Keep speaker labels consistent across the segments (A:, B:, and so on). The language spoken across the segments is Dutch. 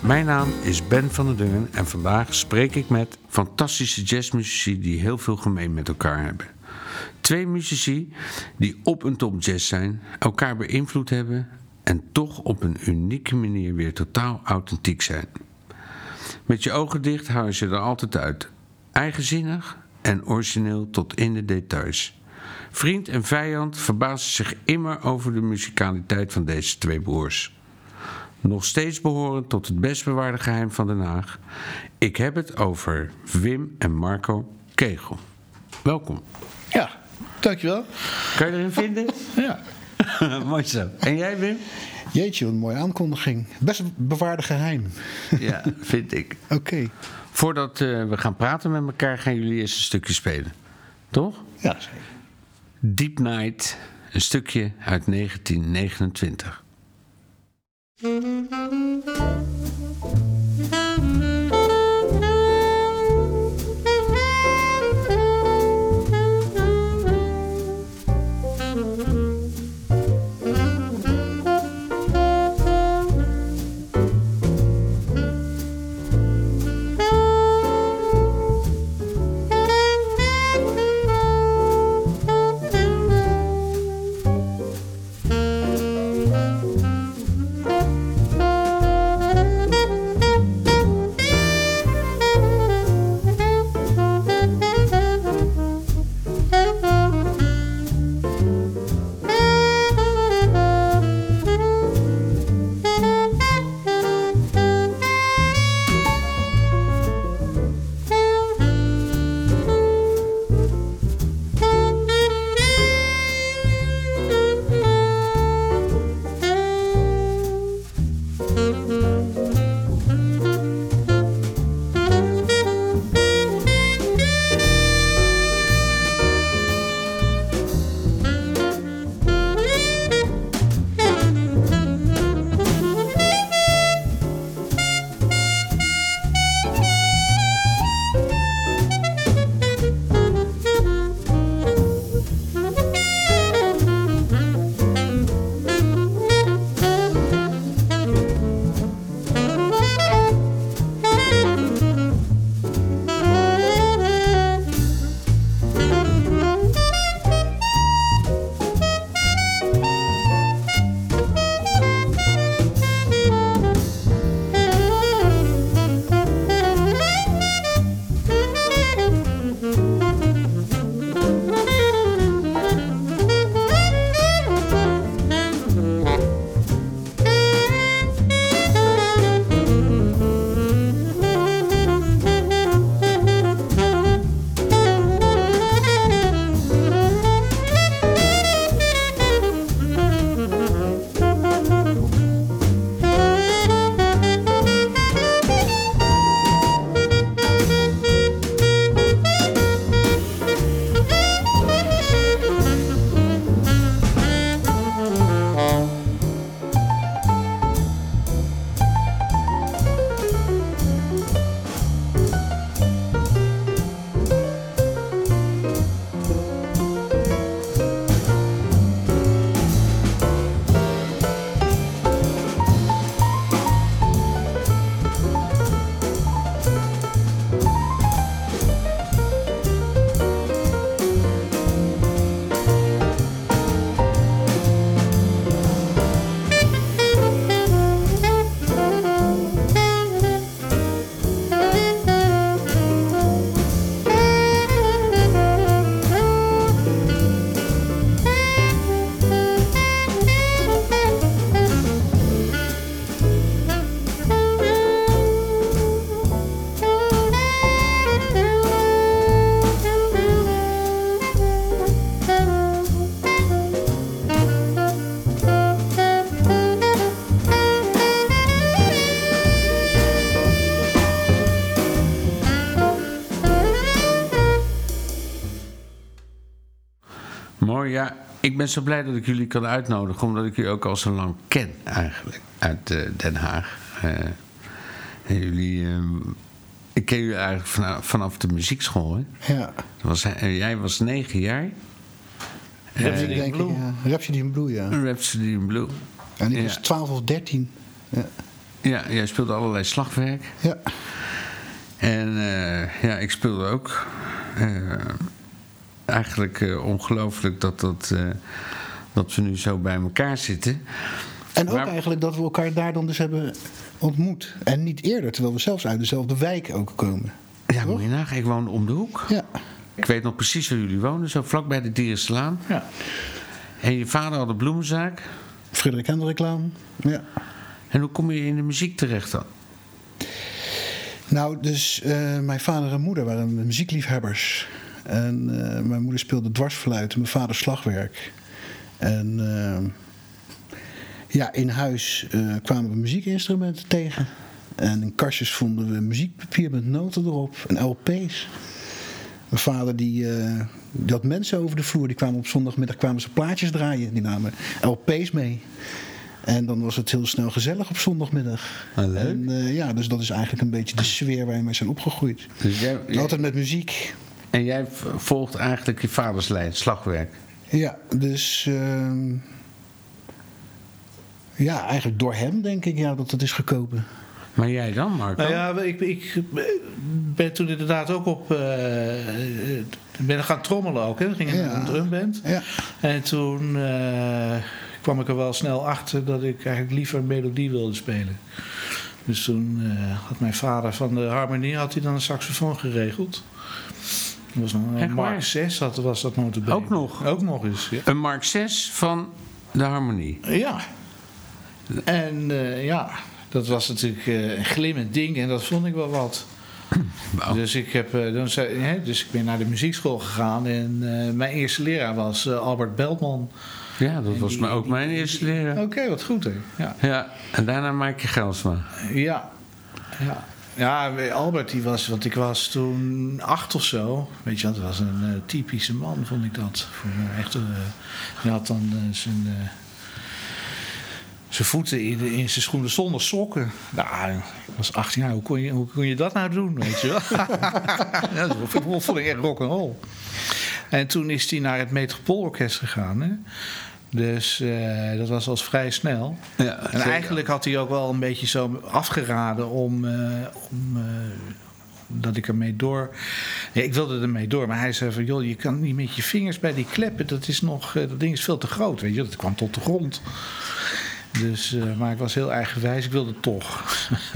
A: Mijn naam is Ben van der Dungen en vandaag spreek ik met fantastische jazzmuzici die heel veel gemeen met elkaar hebben. Twee muzici die op een top jazz zijn, elkaar beïnvloed hebben en toch op een unieke manier weer totaal authentiek zijn. Met je ogen dicht hou je ze er altijd uit. Eigenzinnig en origineel tot in de details. Vriend en vijand verbazen zich immer over de muzikaliteit van deze twee broers. Nog steeds behorend tot het best bewaarde geheim van Den Haag. Ik heb het over Wim en Marco Kegel. Welkom.
B: Ja, dankjewel.
A: Kan je erin vinden?
B: Ja.
A: Mooi zo. En jij, Wim?
B: Jeetje, wat een mooie aankondiging. Best bewaarde geheim.
A: Ja, vind ik.
B: Oké.
A: Voordat eh, we gaan praten met elkaar, gaan jullie eerst een stukje spelen. Toch?
B: Ja, zeker.
A: Deep Night, een stukje uit 1929.
C: Thank
A: you. Ben zo blij dat ik jullie kan uitnodigen, omdat ik jullie ook al zo lang ken eigenlijk uit eh, Den Haag. Eh, en jullie, eh, ik ken jullie eigenlijk vanaf, vanaf de muziekschool. Hè?
B: Ja.
A: Dat Was, jij was negen jaar.
B: Rhapsody, denk ik,
C: Blue.
B: ja. Rhapsody in Blue, ja.
A: Rhapsody in Blue.
B: En ik
A: Ja.
B: was 12 of 13. Ja.
A: Ja, jij speelde allerlei slagwerk.
B: ja.
A: En eh, ja, ik speelde ook. Eigenlijk eh, ongelooflijk dat, dat, eh, dat we nu zo bij elkaar zitten.
B: En ook
A: Maar-
B: eigenlijk dat we elkaar daar dan dus hebben ontmoet. En niet eerder, terwijl we zelfs uit dezelfde wijk ook komen.
A: Ja, moet je nagaan, ik woon om de hoek.
B: Ja.
A: Ik weet nog precies waar jullie wonen, zo vlak bij de Dierenslaan.
C: Ja.
A: En je vader had een bloemenzaak.
B: Frederik Hendriklaan. Ja.
A: En hoe kom je in de muziek terecht dan?
B: Nou, dus eh, mijn vader en moeder waren muziekliefhebbers. En eh, mijn moeder speelde dwarsfluit en mijn vader slagwerk. En eh, ja, in huis eh, kwamen we muziekinstrumenten tegen. En in kastjes vonden we muziekpapier met noten erop en LP's. Mijn vader die, die had mensen over de vloer. Die kwamen op zondagmiddag kwamen ze plaatjes draaien. Die namen LP's mee. En dan was het heel snel gezellig op zondagmiddag.
A: Ah, leuk.
B: En, ja, dus dat is eigenlijk een beetje de sfeer waar je mee zijn opgegroeid.
A: Dus jij, jij-
B: Altijd met muziek.
A: En jij volgt eigenlijk je vaders lijn, slagwerk.
B: Ja, dus... ehm, ja, eigenlijk door hem denk ik ja, dat het is gekomen.
A: Maar jij dan, Marco?
C: Nou ja, ik, ik ben toen inderdaad ook op. eh, eh, ben gaan trommelen ook. Hè. We gingen
B: Ja.
C: naar een drumband.
B: Ja,
C: En toen eh, kwam ik er wel snel achter dat ik eigenlijk liever een melodie wilde spelen. Dus toen eh, had mijn vader van de harmonie had hij dan een saxofoon geregeld. Dat was een
A: Echt waar?
C: Mark 6 had, was dat notabene.
A: Ook nog?
C: Ook nog eens, ja.
A: Een Mark 6 van de harmonie.
C: Ja. En eh, ja, dat was natuurlijk eh, een glimmend ding en dat vond ik wel wat. Dus, ik heb, eh, dan zei, hè, dus ik ben naar de muziekschool gegaan en mijn eerste leraar was Albert Beltman.
A: Ja, dat
C: En
A: was
C: die-
A: maar ook
C: die-
A: mijn eerste leraar.
C: Oké, wat goed hè. Ja.
A: Ja, en daarna Maaike Gelsma.
C: Ja. Ja. Ja, Albert die was, want ik was toen acht of zo. Weet je, dat was een eh, typische man, vond ik dat. Voor een echte, eh, hij had dan eh, zijn, eh, zijn voeten in, in zijn schoenen zonder sokken. Nou, ik was 18 jaar, hoe kon je, hoe je dat nou doen, weet je wel? dat vond ik echt rock'n'roll. En toen is hij naar het Metropoolorkest gegaan, hè. Dus eh, dat was al vrij snel.
A: Ja,
C: En eigenlijk had hij ook wel een beetje zo afgeraden om, eh, om eh, dat ik ermee door. Ja, ik wilde ermee door, maar hij zei van joh, je kan niet met je vingers bij die kleppen. Dat is nog, dat ding is veel te groot, weet je. Dat kwam tot de grond. Dus, maar ik was heel eigenwijs, ik wilde toch.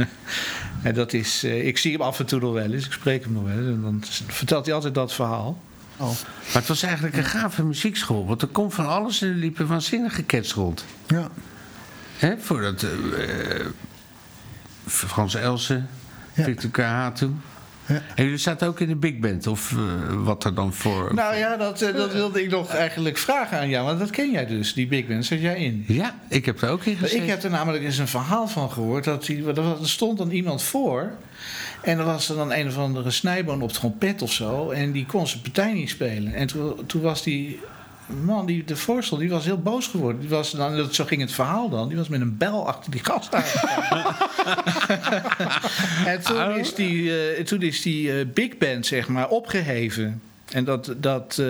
C: en dat is, ik zie hem af en toe nog wel eens, ik spreek hem nog wel eens. En dan vertelt hij altijd dat verhaal.
B: Oh.
A: Maar het was eigenlijk een gave muziekschool. Want er komt van alles en er liepen waanzinnige cats rond.
B: ja.
A: Hè, voordat eh, Frans Elsen,
B: Ja.
A: Victor toen.
B: Ja.
A: En jullie zaten ook in de big band, of eh, wat er dan voor...
C: Nou ja, dat, eh, dat wilde ik nog eigenlijk vragen aan jou, want dat ken jij dus, die Big Band, zit jij in?
A: Ja, ik heb er ook in gezeten.
C: Ik heb er namelijk eens een verhaal van gehoord. Dat die, er er stond dan iemand voor. En er was er dan een of andere snijboon op trompet of zo. En die kon zijn partij niet spelen. En toen, toen was die man die de voorstel, die was heel boos geworden. Die was dan, dat- zo ging het verhaal dan. Die was met een bel achter die gast en toen is die, eh, toen is die eh, big band, zeg maar, opgeheven. En dat, dat eh,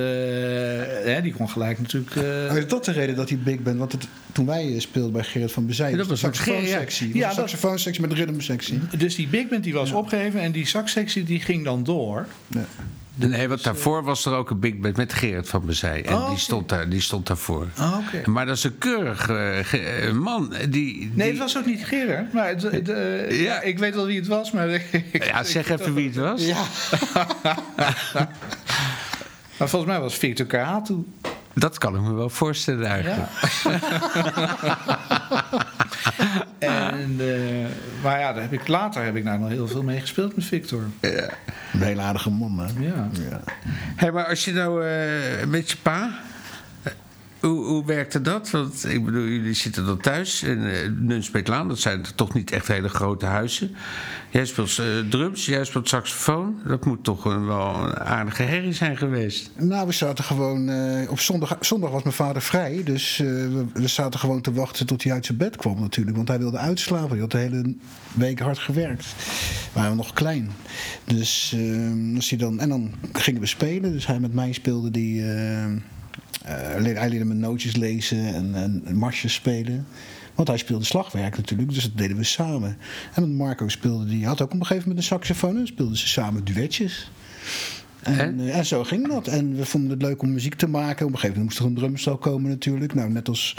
C: hè, die kon gelijk natuurlijk... eh,
B: Oh, is dat de reden dat hij big band? Want het, toen wij speelden bij Gerrit van Bezij,
A: Ja, dat
B: was
A: ja.
B: saxofoonsectie.
C: Ja,
B: Ja, saxofoonsectie met de rhythmsectie.
C: Dus die big band die was opgeheven en die saxsectie die ging dan door.
B: Ja.
A: Nee, want daarvoor was er ook een big band met Gerrit van Bezij. En
C: Oh,
A: die, stond daar, die stond daarvoor.
C: Oké.
A: Maar dat is een keurig eh, eh, man. Die, die,
C: Nee, het was ook niet Gerard. Maar het, het, eh,
A: Ja.
C: ik weet wel wie het was, maar... ik-
A: Ja, zeg even wie het was.
B: Ja.
C: maar volgens mij was Victor K.
A: Dat kan ik me wel voorstellen eigenlijk.
C: En, eh, maar ja, daar heb ik, later heb ik daar nog heel veel mee gespeeld met Victor.
B: Een hele aardige man, hè?
C: Ja.
B: Ja.
A: Hé, maar als je nou eh, met je pa... eh, Hoe, hoe werkte dat? Want ik bedoel, jullie zitten dan thuis in uh, Nunspeetlaan. Dat zijn toch niet echt hele grote huizen. Jij speelt uh, drums, jij speelt saxofoon. Dat moet toch een, wel een aardige herrie zijn geweest.
B: Nou, we zaten gewoon... Uh, op zondag, zondag was mijn vader vrij. Dus we, we, zaten gewoon te wachten tot hij uit zijn bed kwam natuurlijk. Want hij wilde uitslapen. Hij had de hele week hard gewerkt. We waren nog klein. Dus als hij dan... En dan gingen we spelen. Dus hij met mij speelde die... Uh, hij leerde me nootjes lezen en, en, marsjes spelen. Want hij speelde slagwerk natuurlijk, dus dat deden we samen. En Marco speelde die, had ook op een gegeven moment een saxofoon en speelden ze samen duetjes. En, en, zo ging dat. En we vonden het leuk om muziek te maken. Op een gegeven moment moest er een drumstel komen natuurlijk. Nou, net als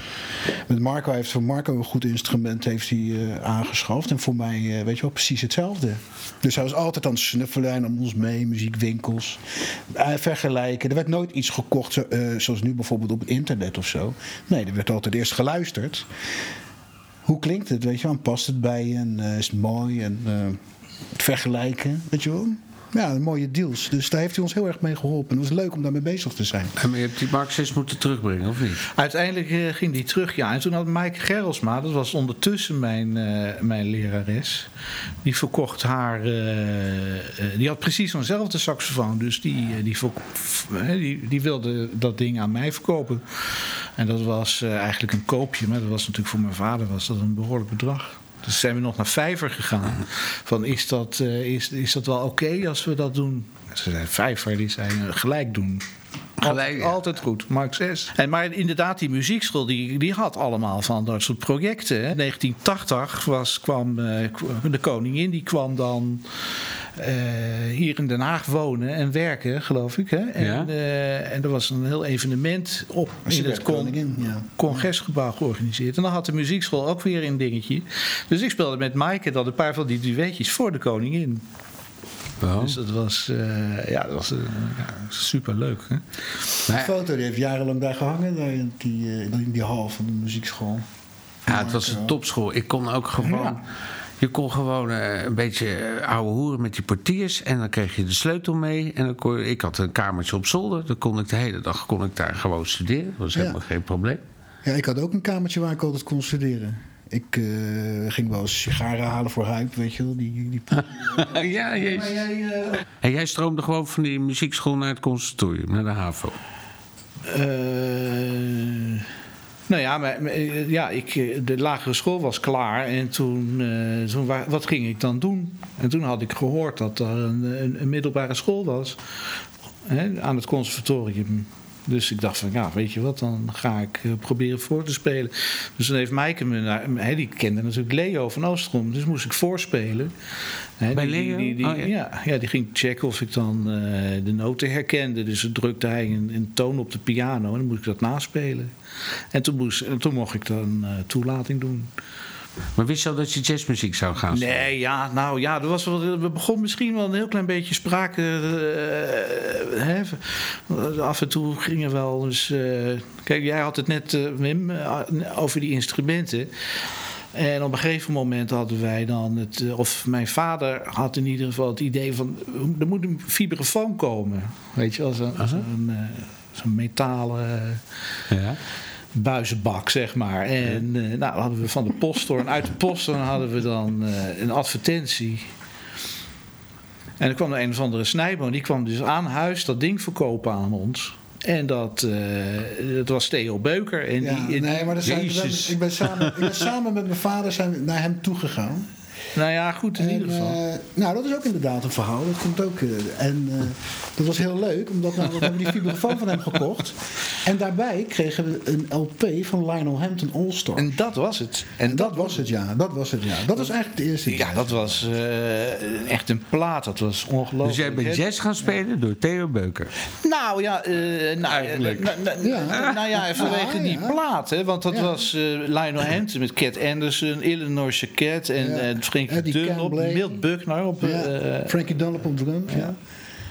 B: met Marco heeft voor Marco een goed instrument heeft hij, uh, aangeschaft. En voor mij, uh, weet je wel, precies hetzelfde. Dus hij was altijd aan het snuffelen en om ons mee, muziekwinkels. vergelijken. Er werd nooit iets gekocht zoals nu bijvoorbeeld op het internet of zo. Nee, er werd altijd eerst geluisterd. Hoe klinkt het, weet je wel? Past het bij je? En is het mooi? En vergelijken, weet je wel? Ja, mooie deals. Dus daar heeft hij ons heel erg mee geholpen. Het was leuk om daarmee bezig te zijn.
A: En je hebt die Marxist moeten terugbrengen, of niet?
C: Uiteindelijk uh, ging die terug, ja. En toen had Maaike Gerrelsma, dat was ondertussen mijn, uh, mijn lerares... die verkocht haar... Uh, die had precies zo'nzelfde saxofoon. Dus die, die, die, die wilde dat ding aan mij verkopen. En dat was eigenlijk een koopje. Maar dat was natuurlijk voor mijn vader was dat een behoorlijk bedrag. Dus zijn we nog naar Vijver gegaan. Van is dat, uh, is, is dat wel oké als we dat doen? Ze zei Vijver, die zei gelijk doen. Ja. Altijd goed, Mark 6. En, maar inderdaad, die muziekschool die, die had allemaal van dat soort projecten. Hè. 1980 was, kwam uh, de koningin, die kwam dan hier in Den Haag wonen en werken, geloof ik. Hè? En, ja. uh, en er was een heel evenement op in het con ja. congresgebouw georganiseerd. En dan had de muziekschool ook weer een dingetje. Dus ik speelde met Maaike dan een paar van die duetjes voor de koningin. Wow. Dus dat was, uh, ja, dat was uh, ja, super leuk. Hè?
B: De foto die heeft jarenlang daar gehangen, daar in, die, uh, in die hal van de muziekschool.
A: Ja, het was een topschool. Ik kon ook gewoon. Ja. Je kon gewoon uh, een beetje ouwe hoeren met die portiers. En dan kreeg je de sleutel mee. En dan kon, ik had een kamertje op zolder. Dan kon ik de hele dag kon ik daar gewoon studeren. Dat was helemaal geen probleem.
B: Ja, ik had ook een kamertje waar ik altijd kon studeren. Ik uh, ging wel eens sigaren halen voor Huip, weet je wel. Die, die...
A: ja, jezus. Jij, uh... En jij stroomde gewoon van die muziekschool naar het conservatorium, naar de HAVO?
C: Uh... Nou ja, maar, ja ik, de lagere school was klaar en toen, uh, toen, wat ging ik dan doen? En toen had ik gehoord dat er een, een, middelbare school was hè, aan het conservatorium. Dus ik dacht van, ja, weet je wat, dan ga ik proberen voor te spelen. Dus dan heeft Maaike me, naar, die kende natuurlijk Leo van Oostrom, dus moest ik voorspelen.
A: Bij
C: die,
A: Leo?
C: Die, die,
A: oh, ja.
C: Ja, ja, die ging checken of ik dan uh, de noten herkende. Dus dan drukte hij een, een, toon op de piano en dan moest ik dat naspelen. En toen, moest, en toen mocht ik dan uh, toelating doen.
A: Maar wist je al dat je jazzmuziek zou gaan
C: spelen? Nee, ja, nou ja, er was wel, we begon misschien wel een heel klein beetje sprake. Uh, hè, af en toe gingen wel. Dus, uh, kijk, jij had het net, Wim, over die instrumenten. En op een gegeven moment hadden wij dan het, of mijn vader had in ieder geval het idee van er moet een vibrafoon komen. Weet je, als een, uh-huh. zo'n zo metalen.
A: Ja
C: buizenbak, zeg maar. En uh, nou, hadden we van de posttoren, uit de posttoren hadden we dan uh, een advertentie. En er kwam er een of andere snijboom, die kwam dus aan huis dat ding verkopen aan ons. En dat, uh, dat was Theo Beuker. En
B: ja,
C: die,
B: nee, maar zijn, ik, ben samen, ik ben samen met mijn vader zijn naar hem toegegaan.
C: Nou ja, goed in en, ieder geval.
B: Uh, nou, dat is ook inderdaad een verhaal. Dat komt ook. Uh, en uh, dat was heel leuk, omdat nou, we hebben die vibrafoon van hem gekocht. En daarbij kregen we een LP van Lionel Hampton All Star.
C: En dat was het.
B: En, en dat, dat, was het, ja. Dat was het, ja. Dat was eigenlijk de eerste.
C: Ja, dat was echt een plaat. Dat was ongelooflijk.
A: Dus jij bent jazz gaan spelen ja. door Theo Beuker?
C: Nou ja, nou, eigenlijk. Nou, ja. nou ja, vanwege die plaat. Hè, want dat was Lionel Hampton met Cat Anderson, Illinois Cat en Frankie Dunlop, Milt Buckner op...
B: Ja. Uh, Frankie Dunlop op drum, ja. ja.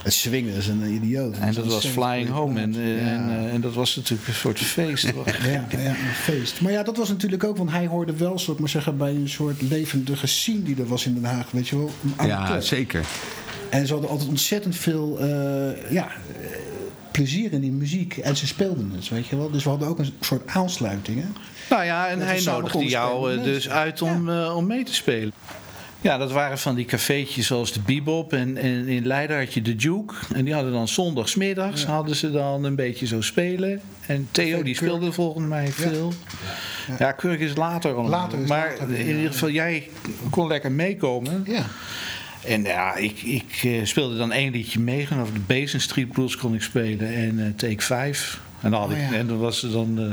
B: Het swingen is een idioot.
C: En dat was Flying Home. En, ja. en, uh, en, dat was natuurlijk een soort feest.
B: ja, ja, een feest. Maar ja, dat was natuurlijk ook, want hij hoorde wel, soort maar zeggen, bij een soort levendige scene die er was in Den Haag, weet je wel.
A: Ja, zeker.
B: En ze hadden altijd ontzettend veel, uh, ja, plezier in die muziek. En ze speelden het, weet je wel. Dus we hadden ook een soort aansluiting.
C: Nou ja, en
B: Dat
C: hij nodigde jou eh, dus uit om, eh, om mee te spelen. Ja, dat waren van die cafeetjes zoals de Bebop. En, en in Leiden had je de Duke. En die hadden dan zondagsmiddags hadden ze dan een beetje zo spelen. En Theo die speelde volgens mij veel. Ja, Kurk is later allemaal.
B: Later is
C: maar
B: later
C: in
B: ja.
C: ieder geval, jij kon lekker meekomen.
B: Ja.
C: En ja, ik, ik eh, speelde dan één liedje mee. Over de Basin Street Blues kon ik spelen. En eh, Take 5. En dan, had
B: Oh, ja.
C: en dan was ze dan... eh,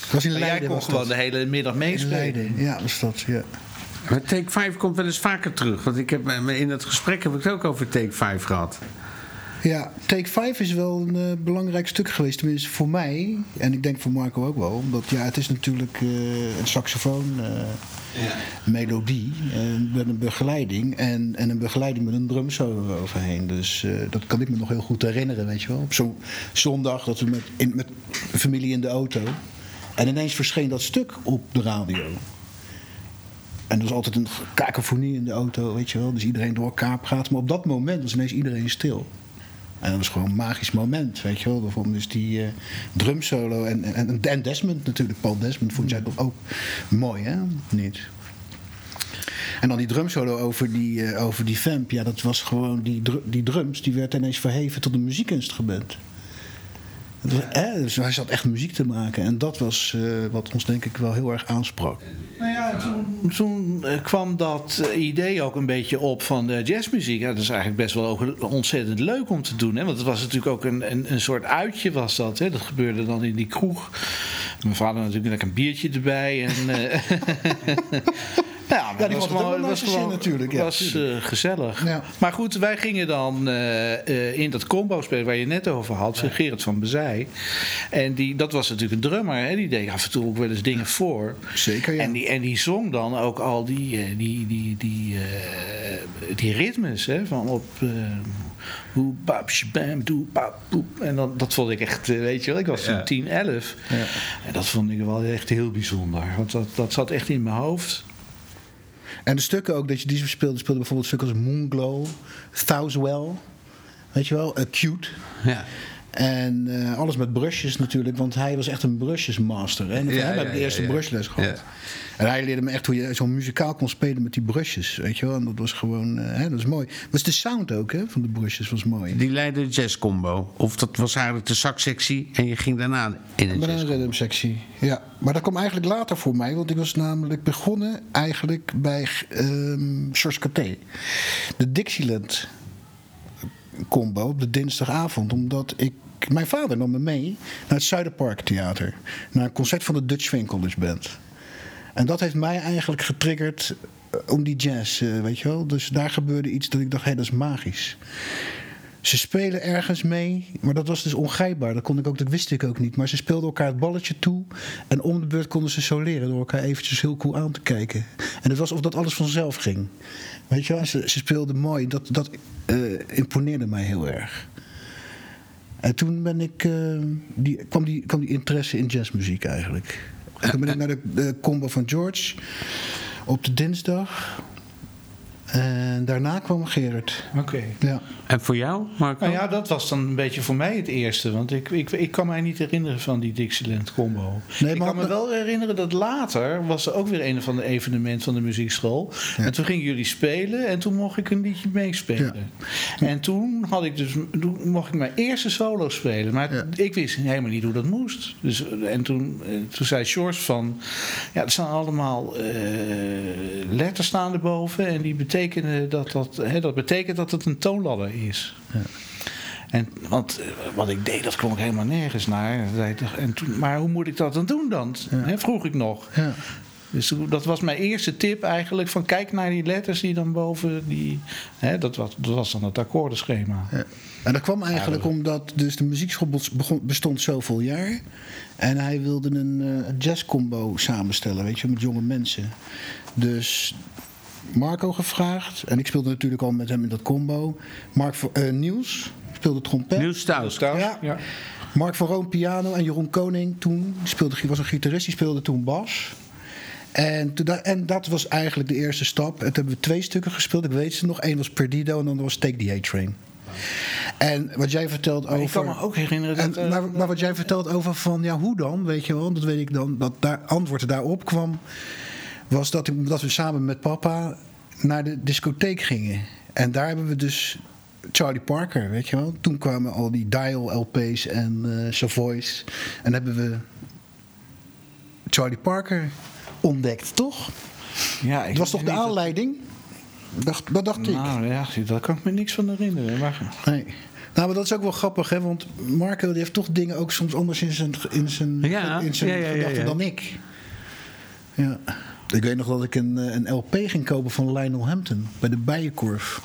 B: Het was in
C: maar jij kon
B: was
C: gewoon
B: dat.
C: de hele middag meespelen.
B: Leiden, ja, was dat, ja.
A: Maar Take 5 komt wel eens vaker terug. Want ik heb, in het gesprek heb ik het ook over Take 5 gehad.
B: Ja, Take 5 is wel een eh, belangrijk stuk geweest, tenminste voor mij. En ik denk voor Marco ook wel. Omdat ja, het is natuurlijk eh, een saxofoon, eh, melodie, met een begeleiding. En, en een begeleiding met een drumsolo eroverheen. Dus dat kan ik me nog heel goed herinneren, weet je wel. Op zo'n zondag dat we met, in, met familie in de auto. En ineens verscheen dat stuk op de radio. En er was altijd een kakofonie in de auto, weet je wel. Dus iedereen door elkaar praat. Maar op dat moment was ineens iedereen stil. En dat was gewoon een magisch moment, weet je wel. Daarom dus die eh drumsolo en, en, en Desmond natuurlijk. Paul Desmond vond jij toch ook mooi, hè? Niet? En dan die drumsolo over die, eh, over die vamp. Ja, dat was gewoon... Die, die drums, die werd ineens verheven tot een muziekinstrument. Was, hè, dus hij zat echt muziek te maken. En dat was eh, wat ons denk ik wel heel erg aansprak.
C: Nou ja, toen, toen eh, kwam dat eh, idee ook een beetje op van de jazzmuziek. Ja, dat is eigenlijk best wel ook ontzettend leuk om te doen. Hè? Want het was natuurlijk ook een, een, een soort uitje was dat. Hè? Dat gebeurde dan in die kroeg. Mijn vader natuurlijk een biertje erbij. En, ja, maar
B: die
C: was
B: naar zijn zin natuurlijk, ja,
C: was eh, gezellig.
B: Ja.
C: Maar goed, wij gingen dan eh, eh, in dat combo spelen waar je net over had. Gerrit van Bezij. En die, dat was natuurlijk een drummer. Hè? Die deed af en toe ook wel eens dingen voor.
B: Zeker, ja.
C: En die, en die zong dan ook al die, die, die, die, die ritmes. Hè, van op. Hoe bap, bam, doe, bap, boep. En dan, dat vond ik echt, weet je wel, ik was toen
A: Ja.
C: 10, 11. En dat vond ik wel echt heel bijzonder. Want dat, dat zat echt in mijn hoofd.
B: En de stukken ook dat je die speelde, speelde bijvoorbeeld stukken als Moonglow, Thouswell, weet je wel, Acute.
A: Ja.
B: En eh, alles met brushes natuurlijk, want hij was echt een brusjesmaster. Hè? En van
A: Ja,
B: hem
A: ja,
B: heb ik de eerste
A: ja.
B: brushles gehad. En hij leerde me echt hoe je zo'n muzikaal kon spelen met die brushes, weet je wel. En dat was gewoon, eh, hè, dat is mooi. Maar is de sound ook, hè, van de brushes was mooi.
A: Die leidde de jazzcombo. Of dat was eigenlijk de saxsectie en je ging daarna in een jazz.
B: rhythm sectie, ja. Maar dat kwam eigenlijk later voor mij, want ik was namelijk begonnen eigenlijk bij ehm George Caté. De Dixieland combo op de dinsdagavond, omdat ik... Mijn vader nam me mee naar het Zuiderpark Theater. Naar een concert van de Dutch College Band. En dat heeft mij eigenlijk getriggerd eh, om die jazz, eh, weet je wel. Dus daar gebeurde iets dat ik dacht, hé, dat is magisch. Ze spelen ergens mee, maar dat was dus ongrijpbaar. Dat, kon ik ook, dat wist ik ook niet. Maar ze speelden elkaar het balletje toe. En om de beurt konden ze soleren door elkaar eventjes heel cool aan te kijken. En het was of dat alles vanzelf ging. Weet je wel, ze, ze speelden mooi. Dat, dat eh, imponeerde mij heel erg. En toen ben ik, eh, die, kwam, die, kwam die interesse in jazzmuziek eigenlijk. En toen ben ik naar de, de combo van George op de dinsdag. En daarna kwam Gerard.
C: Oké.
B: Ja.
A: En voor jou, Marco?
C: Nou ja, dat was dan een beetje voor mij het eerste. Want ik, ik, ik kan mij niet herinneren van die Dixieland combo.
B: Nee,
C: ik kan me wel herinneren dat later was er ook weer een van de evenementen van de muziekschool. En toen gingen jullie spelen en toen mocht ik een liedje meespelen. En toen had ik dus, toen mocht ik mijn eerste solo spelen. Maar
B: Ja.
C: ik wist helemaal niet hoe dat moest. Dus, en toen, eh, toen zei George van, ja, er staan allemaal eh, letters staan erboven. En die betekenen dat dat, hè, dat betekent dat het een toonladder is. En, want eh, wat ik deed, dat klonk helemaal nergens naar. En toen, maar hoe moet ik dat dan doen dan? Hè, vroeg ik nog.
B: Ja.
C: Dus dat was mijn eerste tip eigenlijk. Van kijk naar die letters die dan boven die... Hè, dat, was, dat was dan het akkoordenschema.
B: Ja. En dat kwam eigenlijk omdat dus de muziekschool begon- bestond zoveel jaar. En hij wilde een eh, jazzcombo samenstellen, weet je, met jonge mensen. Dus Marco gevraagd. En ik speelde natuurlijk al met hem in dat combo. Mark eh, Niels speelde trompet.
A: Niels Stout.
C: Ja. ja.
B: Mark van Roon piano en Jeroen Koning toen die speelde, was een gitarist, die speelde toen bas. En, toen da- en dat was eigenlijk de eerste stap. En toen hebben we twee stukken gespeeld, ik weet ze nog. Eén was Perdido en dan was Take the A-Train. En wat jij vertelt over.
C: Ik kan me ook herinneren dat...
B: En, maar, maar wat jij vertelt over van, ja, hoe dan? Weet je wel, dat weet ik dan. Dat daar antwoord daarop kwam, was dat, dat we samen met papa naar de discotheek gingen. En daar hebben we dus Charlie Parker, weet je wel. Toen kwamen al die Dial LP's en eh Savoy's. En hebben we Charlie Parker ontdekt, toch?
C: ja, ik
B: Het was toch de
C: dat-
B: aanleiding? Dacht, dat dacht ik.
C: Nou ja, daar kan ik me niks van herinneren. Maar,
B: Nee. Nou, maar dat is ook wel grappig, hè? Want Marco die heeft toch dingen ook soms anders in zijn, in zijn,
A: Ja,
B: in zijn
A: ja, ja, ja,
B: gedachten dan ik. Ja. Ik weet nog dat ik een, eh, een LP ging kopen van Lionel Hampton bij de Bijenkorf.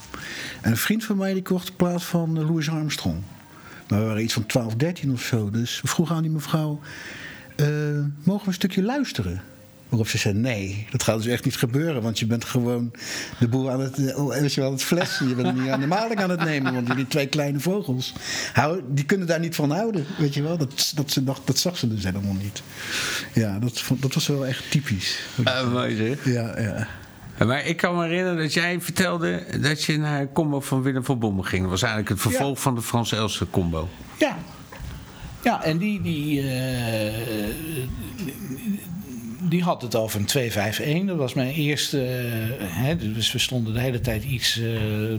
B: En een vriend van mij die kocht in plaats van eh, Louis Armstrong. Maar we waren iets van 12, 13 of zo. Dus we vroegen aan die mevrouw: eh, mogen we een stukje luisteren? Waarop ze zei: nee, dat gaat dus echt niet gebeuren. Want je bent gewoon de boel aan het, eh, weet je wel, het flessen. Je bent niet aan de maling aan het nemen. Want die twee kleine vogels, die kunnen daar niet van houden. Weet je wel, dat, dat, ze dacht, dat zag ze dus helemaal niet. Ja, dat, dat was wel echt typisch.
A: Ah, mooi zeg.
B: Ja, ja.
A: Maar ik kan me herinneren dat jij vertelde dat je naar een combo van Willem van Bommel ging. Dat was eigenlijk het vervolg van de Frans-Else combo.
C: Ja. Ja, en die, die, eh, die had het over een 251. Dat was mijn eerste. eh, hè, dus we stonden de hele tijd iets.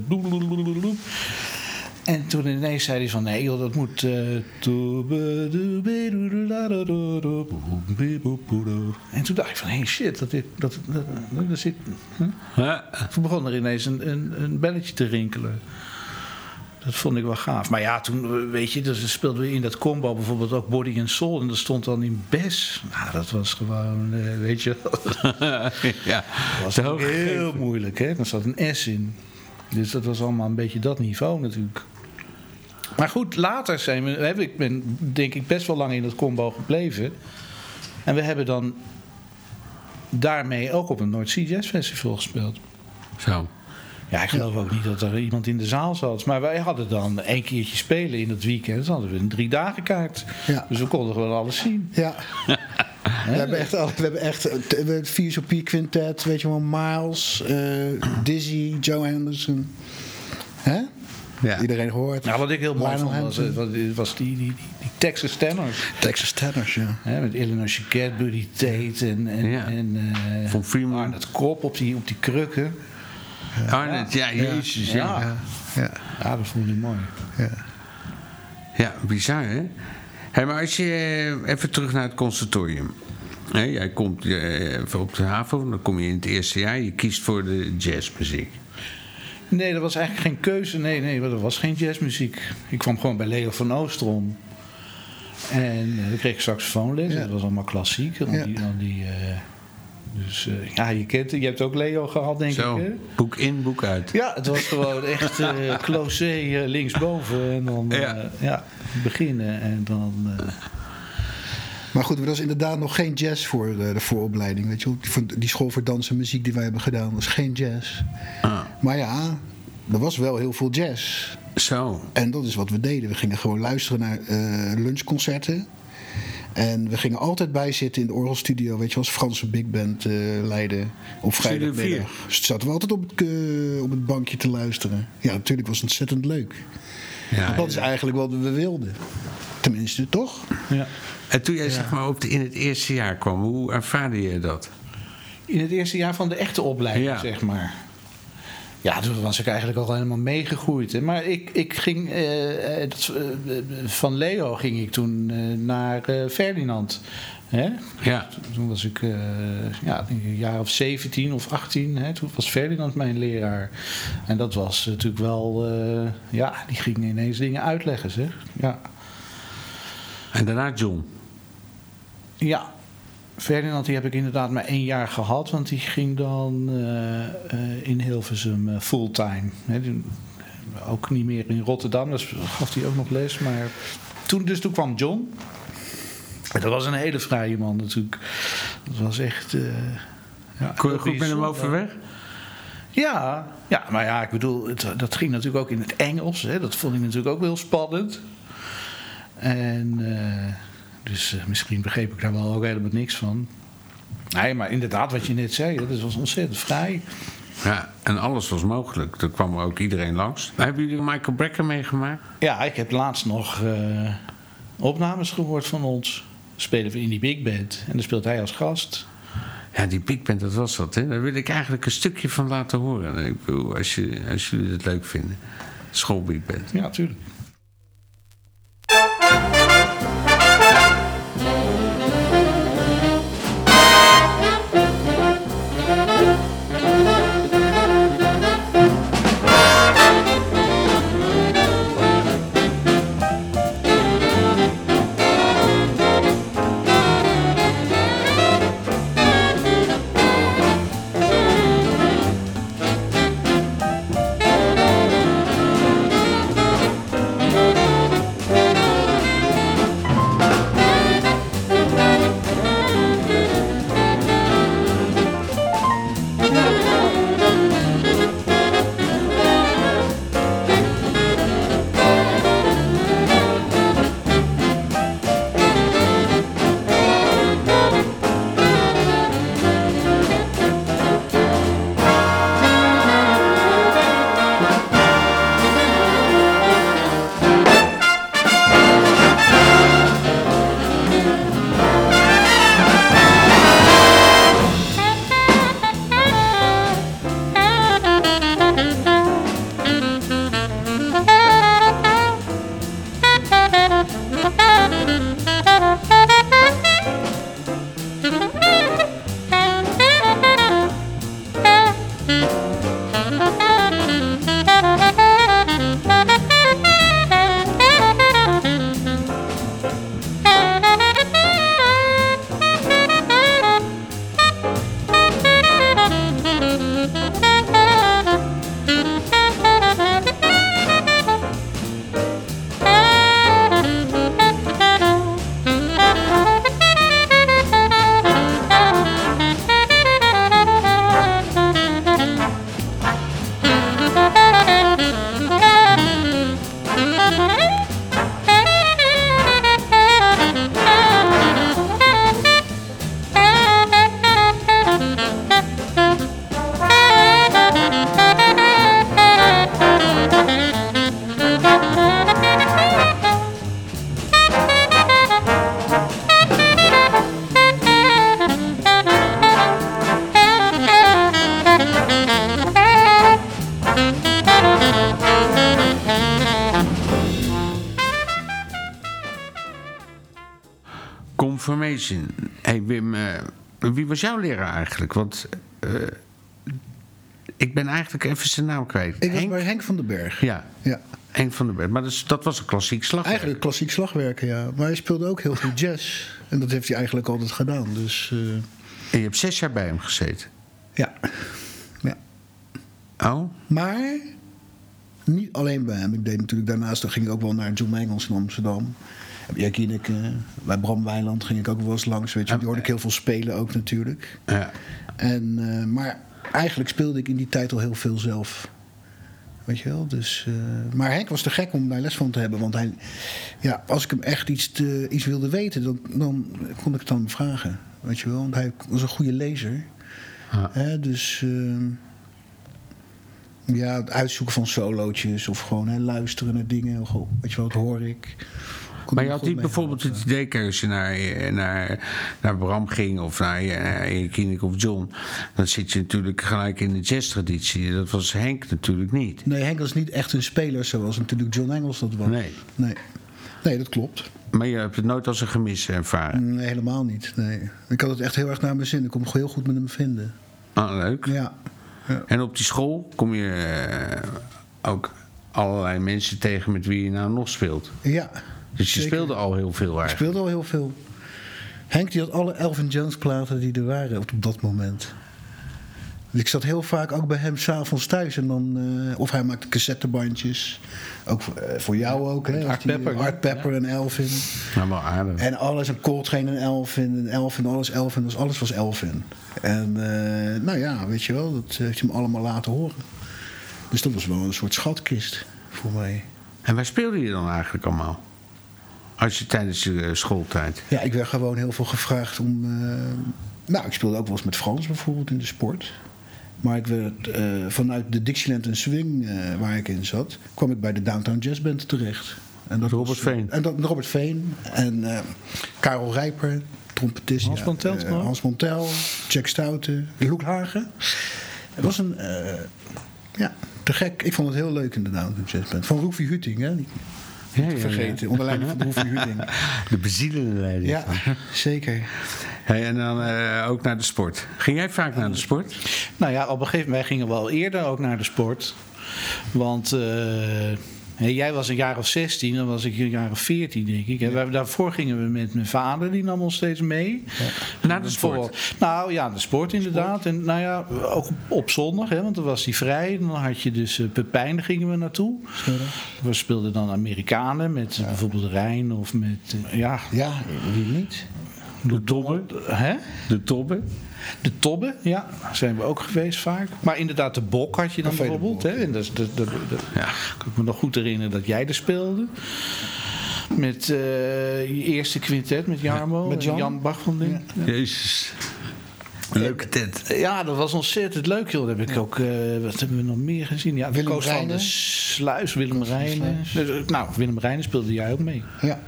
C: bloep. En toen ineens zei hij van nee joh, dat moet. en toen dacht ik van hey shit, dat, dit, dat, dat, zit. Toen begon er ineens een, een, een belletje te rinkelen. Dat vond ik wel gaaf. Maar ja, toen, weet je, dus speelden we in dat combo bijvoorbeeld ook Body and Soul. En dat stond dan in Bes. Nou, dat was gewoon, eh, weet je, dat
A: ja.
C: was
A: Te
C: ook heel moeilijk. Hè? Er zat een S in. Dus dat was allemaal een beetje dat niveau natuurlijk. Maar goed, later zijn we, heb ik ben denk ik best wel lang in dat combo gebleven. En we hebben dan daarmee ook op een North Sea Jazz Festival gespeeld.
A: Zo.
C: Ja, ik geloof ook niet dat er iemand in de zaal zat. Maar wij hadden dan één keertje spelen in het weekend. Dan hadden we een drie dagen kaart.
B: Ja.
C: Dus we konden gewoon alles zien.
B: Ja. We hebben echt, we hebben echt eh, hebben het VSOP Quintet, weet je wel, Miles, eh, Dizzy, Joe Anderson. Hè?
A: Ja.
B: Iedereen gehoord.
C: Nou, wat ik heel mooi
B: Lionel
C: vond was, eh, was, was die, die, die, die Texas Tenors.
B: Texas Tenors, ja.
C: Hè, met Eleanor Chiquette, Buddy Tate en, en,
A: Ja.
C: en eh,
A: Von Freeman.
C: Arnold Kop op die, op die krukken.
A: Arnett, ja, jezus. Ja.
C: Ja.
B: Ja.
C: Ja, dat vond ik mooi.
B: ja.
A: Ja, bizar hè? Hé, maar als je eh, even terug naar het conservatorium. Hè, jij komt eh, even op de haven, dan kom je in het eerste jaar. Je kiest voor de jazzmuziek.
C: Nee, dat was eigenlijk geen keuze. Nee, nee, dat was geen jazzmuziek. Ik kwam gewoon bij Leo van Oostrom. En eh, dan kreeg ik saxofoonles.
B: Ja.
C: Dat was allemaal klassiek. En dan
B: Ja.
C: die, dan die, eh, dus eh, ja, je kent. Je hebt ook Leo gehad, denk
A: Zo,
C: ik. Hè?
A: boek in, boek uit.
C: Ja, het was gewoon echt eh closé eh, linksboven. En dan eh,
A: Ja.
C: ja. beginnen. En dan... eh,
B: Maar goed, er was inderdaad nog geen jazz voor de, de vooropleiding. Weet je. Die, school voor dans en muziek die wij hebben gedaan, was geen jazz.
A: Ah,
B: Maar ja, er was wel heel veel jazz.
A: zo.
B: En dat is wat we deden. We gingen gewoon luisteren naar eh, lunchconcerten. En we gingen altijd bijzitten in de orgelstudio, weet je als Franse big band eh, leiden op vrijdagmiddag. Dus zaten we altijd op het, eh, op het bankje te luisteren. Ja, natuurlijk was het ontzettend leuk.
A: Ja,
B: dat is eigenlijk wat we wilden. Tenminste, toch?
C: ja.
A: En toen jij zeg maar op de, in het eerste jaar kwam, hoe ervaarde je dat?
C: In het eerste jaar van de echte opleiding,
A: Ja.
C: zeg maar. Ja, toen was ik eigenlijk al helemaal meegegroeid. Hè. Maar ik, ik ging, eh, eh, dat, eh, van Leo ging ik toen naar Ferdinand. Hè?
A: Ja,
C: Toen was ik eh, ja, een jaar of 17 of 18. Hè? Toen was Ferdinand mijn leraar. En dat was natuurlijk wel, ja, die ging ineens dingen uitleggen, zeg. Ja.
A: en daarna John.
C: Ja, Ferdinand die heb ik inderdaad maar één jaar gehad, want die ging dan eh, eh, in Hilversum eh, fulltime. Die- ook niet meer in Rotterdam, dus gaf hij ook nog les. Maar toen, dus toen kwam John. En dat was een hele vrije man natuurlijk. Dat was echt. eh ja,
A: Kon je goed met hem overweg?
C: Ja, ja, maar ja, ik bedoel, het, dat ging natuurlijk ook in het Engels. Hè. Dat vond ik natuurlijk ook heel spannend. En dus eh, misschien begreep ik daar wel ook helemaal niks van. Nee, maar inderdaad, wat je net zei, dat was ontzettend vrij.
A: Ja, en alles was mogelijk. Er kwam ook iedereen langs. Hebben jullie Michael Brecker meegemaakt?
C: Ja, ik heb laatst nog eh, opnames gehoord van ons. Spelen we in die big band. En dan speelt hij als gast.
A: Ja, die big band, dat was dat. Hè? Daar wil ik eigenlijk een stukje van laten horen. Ik bedoel, als, je, als jullie het leuk vinden. Schoolbig band.
C: Ja, tuurlijk.
A: Jouw leraar eigenlijk? Want eh, ik ben eigenlijk even zijn naam kwijt.
B: Ik was
A: Henk?
B: bij Henk van den Berg.
A: Ja,
B: Ja.
A: Henk van der Berg. Maar dat, is- dat was een klassiek slag.
B: Eigenlijk klassiek slagwerken, ja. Maar hij speelde ook heel goed jazz. En dat heeft hij eigenlijk altijd gedaan. Dus eh,
A: En je hebt zes jaar bij hem gezeten.
B: ja. ja.
A: Oh?
B: Maar niet alleen bij hem. Ik deed natuurlijk daarnaast, dan ging ik ook wel naar John Engels in Amsterdam. Jij ken ik, eh, bij Bram Weiland ging ik ook wel eens langs. Weet je, die hoorde ik heel veel spelen ook natuurlijk.
A: Ja.
B: En, eh, maar eigenlijk speelde ik in die tijd al heel veel zelf. Weet je wel? Dus, eh, maar Henk was te gek om daar les van te hebben. Want hij, ja, als ik hem echt iets, te, iets wilde weten, dan, dan kon ik het dan vragen. Weet je wel? Want hij was een goede lezer.
A: Ja.
B: Hè, dus eh, ja, het uitzoeken van solootjes of gewoon hè, luisteren naar dingen. Goh, Weet je wel, dat hoor ik.
A: Maar je had niet bijvoorbeeld het idee, kijk, als je naar, eh, naar, naar Bram ging of naar uh, Kinnik of John, dan zit je natuurlijk gelijk in de jazztraditie. Dat was Henk natuurlijk niet.
B: Nee, Henk was niet echt een speler zoals natuurlijk John Engels dat was.
A: Nee.
B: Nee, nee dat klopt.
A: Maar je hebt het nooit als een gemis ervaren.
B: Nee, helemaal niet. Nee. Ik had het echt heel erg naar mijn zin. Ik kon heel goed met hem vinden.
A: Ah, leuk.
B: Ja.
A: En op die school kom je eh, ook allerlei mensen tegen met wie je nou nog speelt.
B: Ja.
A: Dus je
B: zeker.
A: speelde al heel veel
B: Ik
A: eigenlijk.
B: speelde al heel veel. Henk die had alle Elvin Jones platen die er waren op dat moment. Dus ik zat heel vaak ook bij hem s'avonds thuis. En dan, eh, of hij maakte cassettebandjes. Ook voor, eh, voor jou ook. Hè,
C: Art
B: Als die-
C: Pepper,
B: Art
C: ja.
B: Pepper en Elvin.
A: Nou, wel aardig.
B: En alles, en Coltrane en Elvin, en Elvin, alles Elvin, dus alles was Elvin. En eh, nou ja, weet je wel, dat heeft hij me allemaal laten horen. Dus dat was wel een soort schatkist voor mij.
A: En waar speelde je dan eigenlijk allemaal? Als je tijdens je eh, schooltijd.
B: Ja, ik werd gewoon heel veel gevraagd om... eh, nou, ik speelde ook wel eens met Frans bijvoorbeeld in de sport. Maar ik werd, eh, vanuit de Dixieland en Swing, eh, waar ik in zat, kwam ik bij de Downtown Jazz Band terecht. En dat
A: Robert
B: was-
A: Veen.
B: En dat, Robert Veen en eh, Karel Rijper, trompetist.
C: Hans Montel,
B: eh,
C: toch?
B: Hans Montel, Jack Stouten, Loek Hagen. Het was een, eh, ja, te gek. Ik vond het heel leuk in de Downtown Jazz Band. Van Roefie Huting, hè? Niet
A: Ja, ja,
B: te
A: ja.
B: vergeten, onder leiding van Roefie Huting.
A: De bezielende leiding.
B: Ja, zeker.
A: Hey, en dan eh, ook naar de sport. Ging jij vaak naar de sport?
C: Nou ja, op een gegeven moment gingen we al eerder ook naar de sport. Want eh, jij was een jaar of 16, dan was ik een jaar of 14, denk ik. En daarvoor gingen we met mijn vader, die nam ons steeds mee.
A: Naar de sport?
C: Nou ja, de sport inderdaad. En nou ja, ook op zondag, hè, want dan was die vrij. Dan had je dus uh, Pepijn, daar gingen we naartoe. We speelden dan Amerikanen met eh, bijvoorbeeld Rijn of met, eh, ja,
B: Ja, wie niet?
A: De tobbe?
C: hè?
A: De tobbe?
C: De Tobbe, ja, zijn we ook geweest vaak. Maar inderdaad, de Bok had je dan
B: Café
C: bijvoorbeeld. Hè? En dat, is- dat, dat, dat-
A: Ja.
C: kan ik me nog goed herinneren dat jij er speelde. Met eh, je eerste quintet met Jarmo
B: met
C: en
B: Jan.
C: Jan Bach van Ding. Ja.
A: Jezus. Leuke tent.
C: Ja, dat was ontzettend leuk, joh. Dat heb ik ook. eh, wat hebben we nog meer gezien? Ja,
B: Willem
C: Koos van de Sluis, Willem Rijnen. Nou, Willem Rijnen speelde jij ook mee.
B: Ja.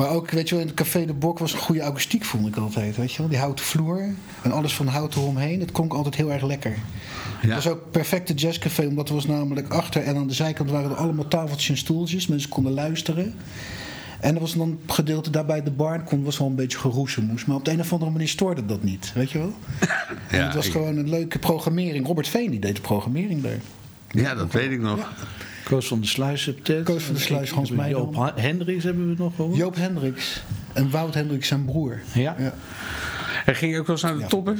B: Maar ook, weet je wel, in het Café de Bok was een goede akoestiek, vond ik altijd. Weet je wel, die houten vloer en alles van hout eromheen. Het klonk altijd heel erg lekker. Het was ook een perfecte jazzcafé, omdat er was namelijk achter en aan de zijkant waren er allemaal tafeltjes en stoeltjes. Mensen konden luisteren. En er was dan een gedeelte daarbij de bar, kon was wel een beetje geroezemoes. Maar op de een of andere manier stoorde dat niet, weet je wel. En
A: Ja,
B: het was gewoon een leuke programmering. Robert Veen die deed de programmering daar.
A: Ja, dat weet ik nog.
C: Koos van de Sluis Ted.
B: Koos van de Sluis, Hans
C: Joop Hendricks hebben we nog gehoord.
B: Joop Hendricks en Wout Hendricks zijn broer.
C: Ja.
B: Ja.
A: En ging je ook wel eens naar de
B: Ja.
A: tobbe?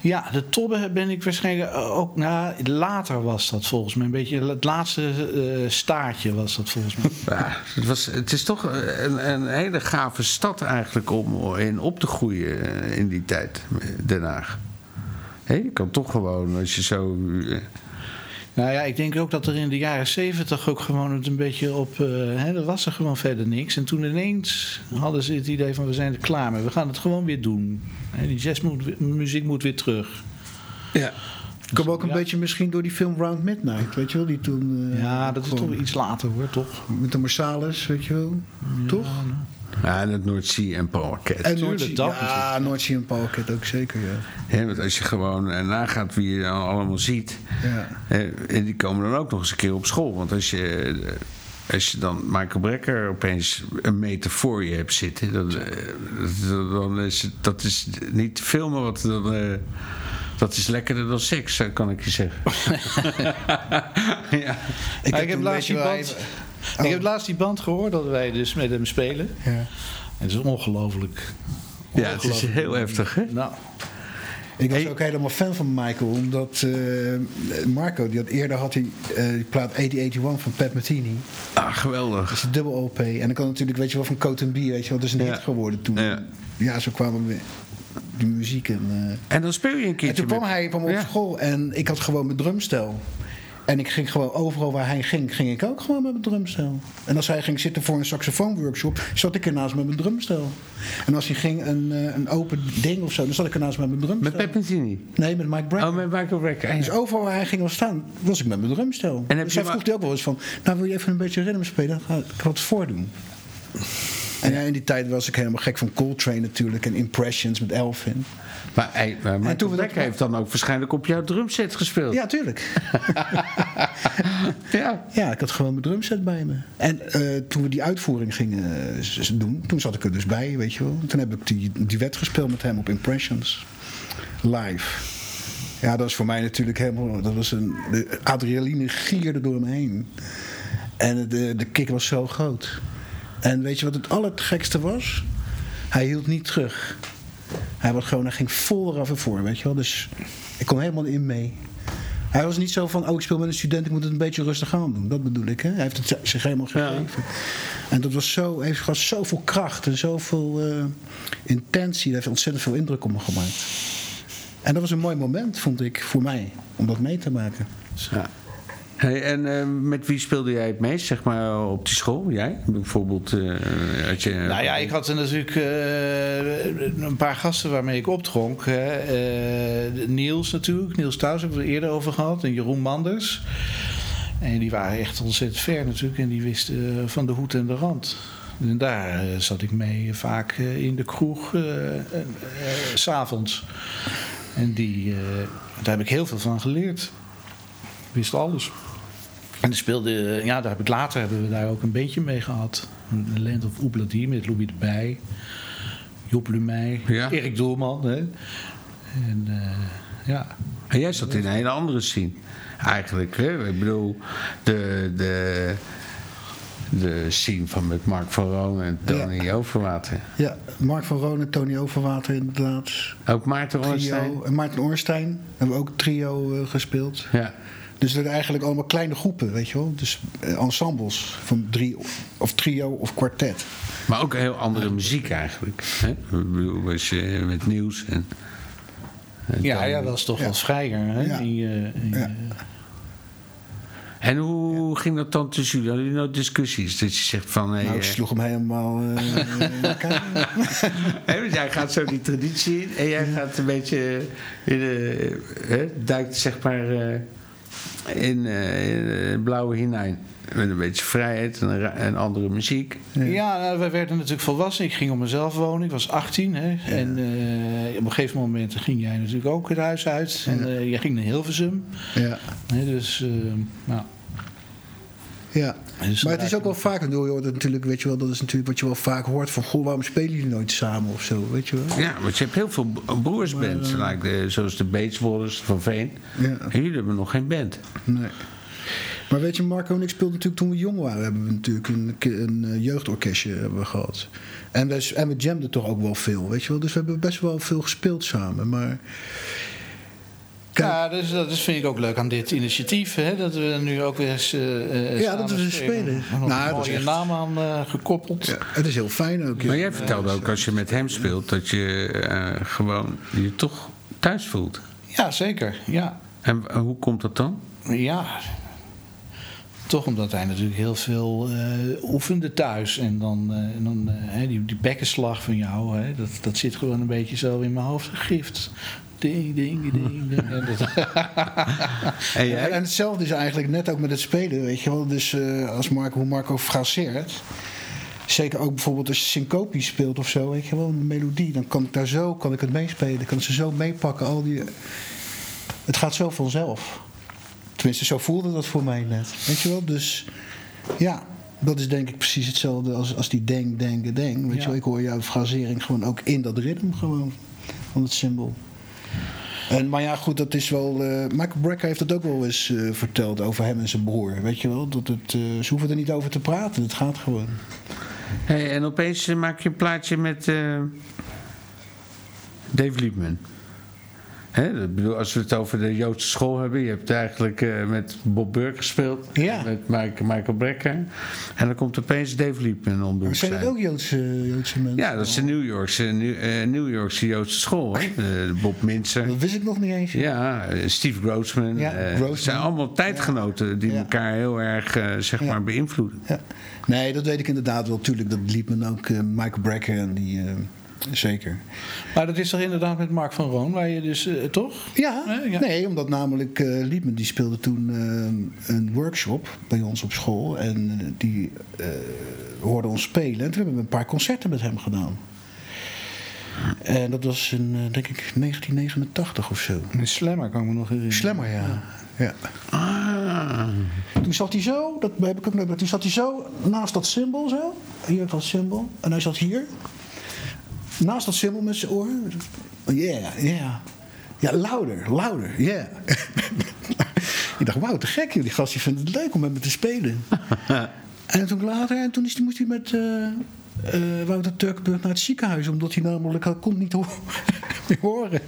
C: Ja, de Tobbe ben ik waarschijnlijk ook. Nou, later was dat volgens mij. Een beetje het laatste eh, staartje was dat volgens mij.
A: Ja, het, was, het is toch een, een hele gave stad eigenlijk om in op te groeien eh, in die tijd, Den Haag. Hé, je kan toch gewoon, als je zo...
C: nou ja, ik denk ook dat er in de jaren zeventig ook gewoon het een beetje op. eh hè, er was er gewoon verder niks. En toen ineens hadden ze het idee van we zijn er klaar mee. We gaan het gewoon weer doen. Hè, die jazzmuziek moet weer terug.
A: Ja.
B: Kom ook een
C: Ja.
B: beetje misschien door die film Round Midnight, weet je wel? Die toen. eh,
C: Ja, dat is toch iets later hoor, toch?
B: Met de Marsalis, weet je wel? Toch?
A: Ja, en het Noordzee en Parket.
B: En
C: tuurlijk,
B: Noordzee.
C: dat
B: Ja, Noordzee en Palket ook zeker, ja.
A: Hè, want als je gewoon eh, nagaat wie je dan allemaal ziet...
B: ja.
A: hè, en die komen dan ook nog eens een keer op school. Want als je, als je dan Michael Brecker opeens een meter voor je hebt zitten... dan, eh, dan is het, dat is niet te filmen wat dan... eh, dat is lekkerder dan seks, eh, kan ik je zeggen. ja.
B: Ik,
C: Maar ik heb laatst
B: Oh.
C: Ik heb laatst die band gehoord dat wij dus met hem spelen.
B: Ja.
C: En het is ongelooflijk.
A: ja, het is heel heftig, hè?
C: Nou,
B: Ik was
A: Hey.
B: ook helemaal fan van Michael, omdat eh, Marco, die had eerder had hij eh, die plaat 8081 van Pat Metheny.
A: Ah, geweldig.
B: Dat is een dubbel OP. En dan kan natuurlijk, weet je wel, van Coat B, weet je wel, dat is een
A: Ja.
B: hit geworden toen.
A: Ja.
B: Ja, zo kwamen we die muziek en... eh,
A: En dan speel je een
B: En
A: keertje
B: toen kwam
A: met-
B: hij kwam op
A: Ja.
B: school en ik had gewoon mijn drumstel. En ik ging gewoon overal waar hij ging, ging ik ook gewoon met mijn drumstel. En als hij ging zitten voor een saxofoonworkshop, zat ik ernaast met mijn drumstel. En als hij ging een, eh, een open ding of zo, dan zat ik ernaast met mijn drumstel.
A: Met Pepentini.
B: Nee, met Mike Brown.
A: Oh, met Michael Brecker.
B: Dus overal waar hij ging wel staan, was ik met mijn drumstel.
A: En
B: dus hij vroeg hij ook wel eens van, nou wil je even een beetje rhythm spelen? Dan ga ik wat voordoen. En ja, in die tijd was ik helemaal gek van Coltrane natuurlijk en Impressions met Elvin.
A: Maar, hij, maar Michael
B: toen
A: heeft dan ook waarschijnlijk op jouw drumset gespeeld.
B: Ja, tuurlijk.
A: ja.
B: Ja, ik had gewoon mijn drumset bij me. En eh, toen we die uitvoering gingen eh, doen, toen zat ik er dus bij, weet je wel. Toen heb ik die, die wet gespeeld met hem op Impressions. Live. Ja, dat was voor mij natuurlijk helemaal... Dat was een, de adrenaline gierde door me heen. En de, de kick was zo groot. En weet je wat het allergekste was? Hij hield niet terug. Hij, was gewoon, hij ging vol eraf en voor, weet je wel. Dus ik kon helemaal in mee. Hij was niet zo van, oh ik speel met een student, ik moet het een beetje rustig aan doen. Dat bedoel ik, hè. Hij heeft het zich helemaal gegeven. En dat was zo, heeft gehad zoveel kracht en zoveel eh, intentie. Dat heeft ontzettend veel indruk op me gemaakt. En dat was een mooi moment, vond ik, voor mij, om dat mee te maken.
A: Ja. Hey, en eh, met wie speelde jij het meest, zeg maar, op die school? Jij? Bijvoorbeeld, eh, had je...
C: Nou ja, ik had natuurlijk eh, een paar gasten waarmee ik opdronk. Eh, Niels natuurlijk, Niels Thuis hebben we het eerder over gehad. En Jeroen Manders. En die waren echt ontzettend ver natuurlijk. En die wisten van de hoed en de rand. En daar zat ik mee vaak in de kroeg, s s'avonds. En die, daar heb ik heel veel van geleerd. Wist alles. En speelde, ja, daar heb ik later hebben we daar ook een beetje mee gehad. Een Land of Oebladi met Louis de Bij, Job Lumey,
A: Ja.
C: Erik Doelman. Hè. En eh, ja,
A: En jij zat in een hele andere scene, eigenlijk. Hè? Ik bedoel, de, de, de scene van met Mark van Roon en Tony Overwater.
B: Ja, Mark van Roonen, Tony Overwater inderdaad.
A: Ook Maarten Ornstein.
B: Trio. En Maarten Oorstein hebben we ook trio eh, gespeeld.
A: Ja.
B: Dus dat zijn eigenlijk allemaal kleine groepen, weet je wel. Dus eh, ensembles van drie of trio of kwartet.
A: Maar ook heel andere muziek eigenlijk. Hè? Als je met nieuws en... en
C: ja,
A: dan-
C: ja, dat is toch
B: Ja.
C: wat vrijer. Hè?
B: Ja.
C: In je-
B: Ja.
A: En hoe ging dat dan tussen jullie? Hadden jullie nou discussies? Dat je zegt van... Hey,
B: nou, ik
A: eh,
B: sloeg hem helemaal eh, in elkaar.
A: hè, want jij gaat zo die traditie in en jij gaat een beetje in de, hè, duikt zeg maar eh, in, eh, in het blauwe hinein. Met een beetje vrijheid en, andere muziek.
C: Ja, nou, wij werden natuurlijk volwassen. Ik ging op mezelf wonen. Ik was 18. Hè? En eh, op een gegeven moment ging jij natuurlijk ook het huis uit. En eh, jij ging naar Hilversum.
B: ja.
C: Hè? Dus, eh, nou,
B: Ja,
C: Dus
B: maar het is ook wel je hoort het natuurlijk, weet je wel, dat is natuurlijk wat je wel vaak hoort van, goh, waarom spelen jullie nooit samen of zo, weet je wel?
A: Ja, want je hebt heel veel broersbands, like de, zoals de van Veen.
B: Ja.
A: En jullie hebben nog geen band.
B: Nee. Maar weet je, Marco en ik speelden natuurlijk toen we jong waren, hebben we natuurlijk een, een eh, jeugdorkestje hebben we gehad. En we, en we jamden toch ook wel veel, weet je wel. Dus we hebben best wel veel gespeeld samen, maar...
C: Ja, dus, dat is, vind ik ook leuk aan dit initiatief. Hè? Dat we nu ook weer eens. eh, eh,
B: Ja, dat we eens spelen. Nou,
C: een
B: dat is
C: mooie
B: echt-
C: naam aan eh, gekoppeld.
B: ja, het is heel fijn ook. ja.
A: Maar jij vertelde ook als je met hem speelt dat je eh, gewoon je toch thuis voelt.
C: Ja, zeker. Ja.
A: En hoe komt dat dan?
C: ja. Toch omdat hij natuurlijk heel veel eh, oefende thuis. En dan, eh, en dan hè, die, die bekkenslag van jou, hè, dat, dat zit gewoon een beetje zo in mijn hoofd gegrift. Ding, ding, ding, ding. En dat-
A: En
B: En,
A: jij?
B: en hetzelfde is eigenlijk net ook met het spelen, weet je wel. Dus eh, als Marco, hoe Marco fraseert. Zeker ook bijvoorbeeld als je syncopisch speelt of zo, weet je wel, een melodie. Dan kan ik daar zo, kan ik het meespelen. kan ik ze zo meepakken. Al die, het gaat zo vanzelf. Tenminste, zo voelde dat voor mij net. Weet je wel, dus ja. Dat is denk ik precies hetzelfde als, als die denk, denken, denk. Weet
C: Ja.
B: je wel, ik hoor jouw frasering gewoon ook in dat ritme gewoon. Van het symbool. En, maar ja, goed, dat is wel. eh, Michael Brecker heeft dat ook wel eens eh, verteld over hem en zijn broer. Weet je wel? Dat het, eh, ze hoeven er niet over te praten, het gaat gewoon.
A: Hey, en opeens maak je een plaatje met Dave Liebman. Hè, ik bedoel, als we het over de Joodse school hebben, je hebt eigenlijk eh, met Bob Burke gespeeld,
B: Ja.
A: met Mike, Michael Brecker. En dan komt opeens Dave Liebman om de
B: Zijn
A: zijn.
B: dat ook Joodse, Joodse mensen?
A: Ja, dat is de New Yorkse, New, eh, New Yorkse Joodse school. Hè? Eh, Bob Minzer.
B: Dat wist ik nog niet eens.
A: Ja, eh, Steve Grossman.
B: Ja,
A: eh,
B: Grossman.
A: Het zijn allemaal tijdgenoten die
B: Ja.
A: elkaar heel erg eh, zeg maar beïnvloeden.
B: Ja. Nee, dat weet ik inderdaad wel. Tuurlijk, dat liep me ook eh, Michael Brecker en die. Zeker.
C: maar dat is toch inderdaad met Mark van Roon, waar je dus eh, toch?
B: Ja,
C: Eh, ja.
B: nee, omdat namelijk eh Liebman die speelde toen een workshop bij ons op school. En die hoorde ons spelen. En toen hebben we een paar concerten met hem gedaan. En dat was in, denk ik, 1989 of zo.
C: Een slammer kan ik me nog herinneren.
B: Slemmer, ja. ja.
A: Ah,
B: Toen zat hij zo, dat heb ik ook nog, toen zat hij zo naast dat symbool zo. Hier dat symbool. En hij zat hier. Naast dat symbool met zijn oor. Yeah, yeah. Ja, louder, louder, yeah. ik dacht, wauw, te gek. Die gast die vindt het leuk om met me te spelen. en toen later, en toen is, die- moest hij met eh eh, Wouter Turkenburg naar het ziekenhuis. Omdat hij namelijk, kon niet horen.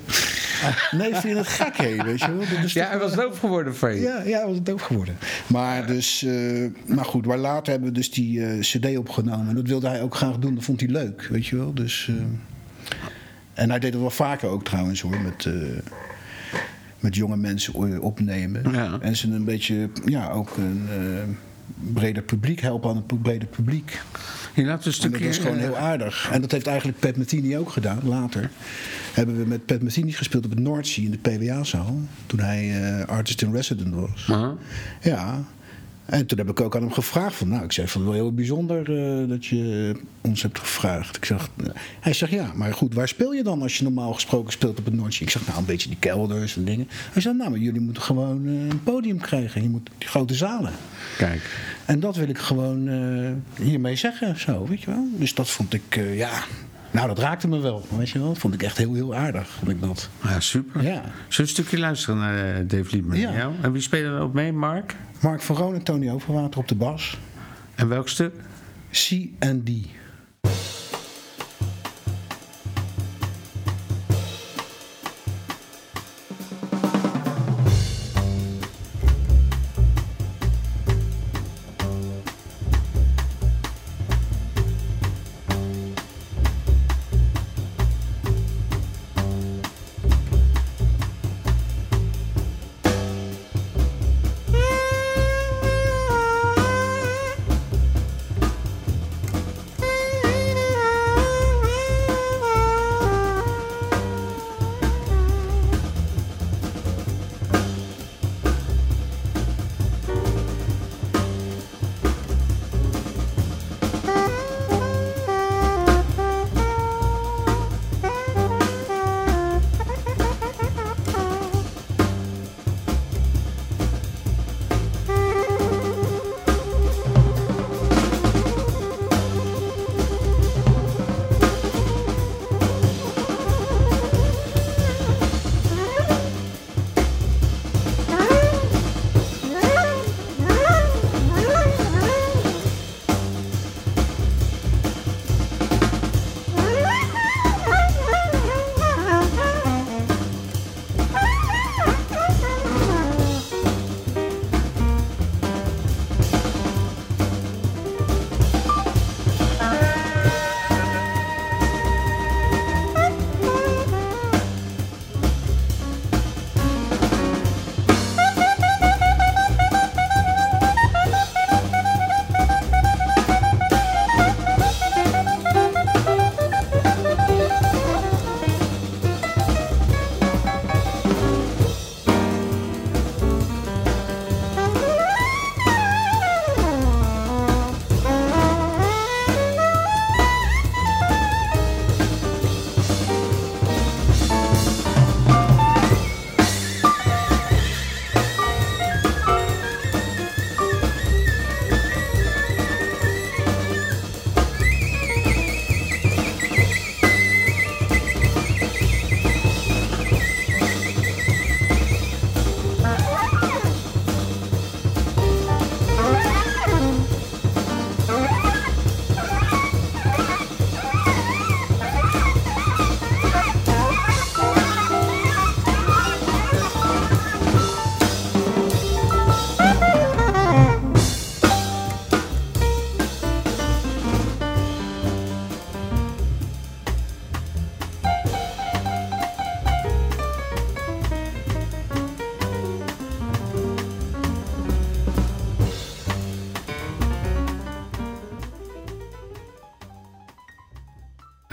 B: Nee, vind je het gek, hé, weet je wel. Dat is
A: ja, hij was doof geworden van je.
B: ja, ja, hij was ook geworden. Maar, dus, eh, maar goed, maar later hebben we dus die eh, cd opgenomen. En dat wilde hij ook graag doen. Dat vond hij leuk, weet je wel. Dus, eh, en hij deed het wel vaker ook trouwens hoor. Met, met jonge mensen opnemen.
A: Ja.
B: En ze een beetje, ja, ook een breder publiek helpen aan het breder publiek.
A: Je laat een
B: En dat
A: stukje...
B: was gewoon
A: eh,
B: heel aardig. En dat heeft eigenlijk Pat Metheny ook gedaan, later. Hebben we met Pat Metheny gespeeld op het Noordzee in de PWA-zaal. Toen hij eh, artist in resident was. Ja. En toen heb ik ook aan hem gevraagd van, nou, ik zei van wel heel bijzonder eh, dat je ons hebt gevraagd. Ik zeg, eh, hij zegt ja, maar goed, waar speel je dan als je normaal gesproken speelt op het Noordzee? Ik zeg nou een beetje die kelders en dingen. Hij zei nou, maar jullie moeten gewoon eh, een podium krijgen. Je moet die grote zalen.
A: Kijk.
B: En dat wil ik gewoon hiermee zeggen, zo, weet je wel. Dus dat vond ik, ja, nou dat raakte me wel, weet je wel. Dat vond ik echt heel, heel aardig, vond ik dat.
A: Ja, super.
B: Ja.
A: Zullen we een stukje luisteren naar eh, Dave Liebman?
B: Ja.
A: Ja. En wie spelen er ook mee? Mark?
B: Mark van Roon en Tony Overwater op de bas.
A: En welk stuk?
B: C&D.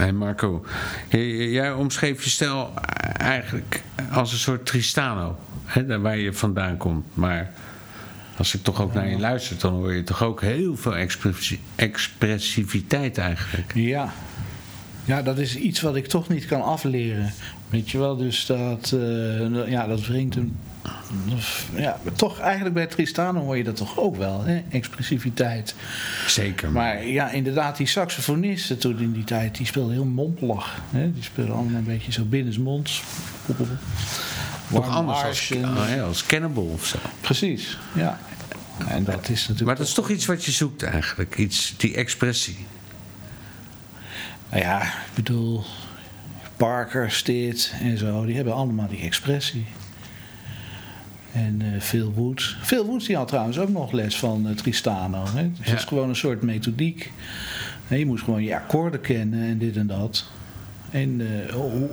A: Hey Marco, jij omschreef je stijl eigenlijk als een soort Tristano, hè, waar je vandaan komt. Maar als ik toch ook naar je luister, dan hoor je toch ook heel veel expressi- expressiviteit eigenlijk.
C: Ja. Ja, dat is iets wat ik toch niet kan afleren. Weet je wel, dus dat, eh, ja, dat wringt een. Ja, toch eigenlijk bij Tristano hoor je dat toch ook wel, hè? expressiviteit.
A: Zeker.
C: Maar ja, inderdaad, die saxofonisten toen in die tijd, die speelden heel mompelig. Hè? Die speelden allemaal een beetje zo binnensmonds. Warm
A: anders als, ja, als Cannibal of zo.
C: Precies, ja. En dat is natuurlijk.
A: Maar dat is toch iets wat je zoekt eigenlijk, iets, die expressie.
C: Nou ja, ik bedoel, Parker, Stitt en zo, die hebben allemaal die expressie. En eh Phil Woods. Phil Woods die had trouwens ook nog les van eh, Tristano. Hè? Dus
A: Ja.
C: dat is gewoon een soort methodiek. Je moest gewoon je akkoorden kennen en dit en dat. En eh, hoe,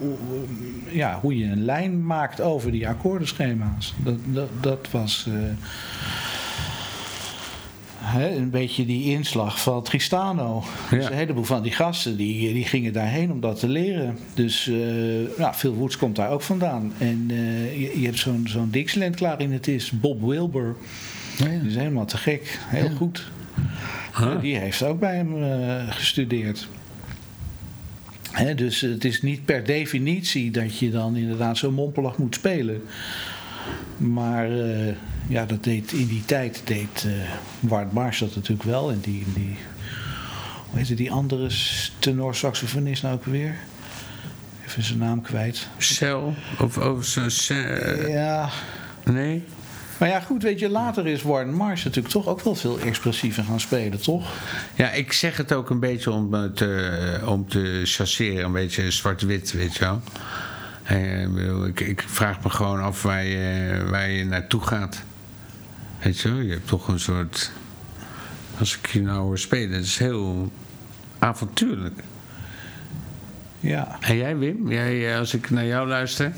C: ja, hoe je een lijn maakt over die akkoordenschema's. Dat, dat, dat was hè, een beetje die inslag van Tristano. Dus een heleboel van die gasten die, die gingen daarheen om dat te leren. Dus eh nou, Phil Woods komt daar ook vandaan. En eh, je, je hebt zo'n zo'n Dixieland klarinetist, Bob Wilbur.
B: Ja, ja.
C: Die is helemaal te gek. Heel goed.
A: Huh?
C: Die heeft ook bij hem eh, gestudeerd. Hè, dus het is niet per definitie dat je dan inderdaad zo mompelig moet spelen. Maar eh, ja, dat deed, in die tijd deed eh Ward Marsh dat natuurlijk wel. En die, die, hoe heette die andere tenor saxofonist nou ook weer? Even zijn naam kwijt.
A: Cel? Of, of zo, ce-
C: Ja,
A: nee?
C: maar ja, goed, weet je, later is Warren Marsh natuurlijk toch ook wel veel expressiever gaan spelen, toch?
A: Ja, ik zeg het ook een beetje om eh, te, om te chasseren, een beetje zwart-wit, weet je wel. Ik ik, vraag me gewoon af waar je, waar je naartoe gaat. Weet je wel, je hebt toch een soort... Als ik je nou hoor spelen, het is heel avontuurlijk.
C: Ja.
A: En jij, Wim? Jij, eh, als ik naar jou luister...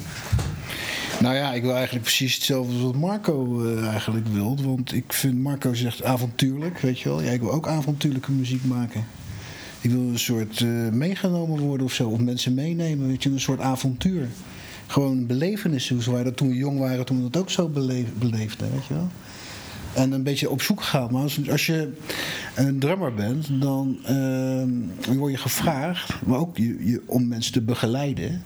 B: Nou ja, ik wil eigenlijk precies hetzelfde als wat Marco eh, eigenlijk wil. Want ik vind Marco zegt avontuurlijk, weet je wel. Ja, ik wil ook avontuurlijke muziek maken. Ik wil een soort eh, meegenomen worden of zo. Of mensen meenemen, weet je. Een soort avontuur. Gewoon belevenissen. Zoals wij dat toen we jong waren, toen we dat ook zo beleef, beleefden, weet je wel. En een beetje op zoek gaan. Maar als, als je een drummer bent, dan eh, word je gevraagd maar ook je, je, om mensen te begeleiden.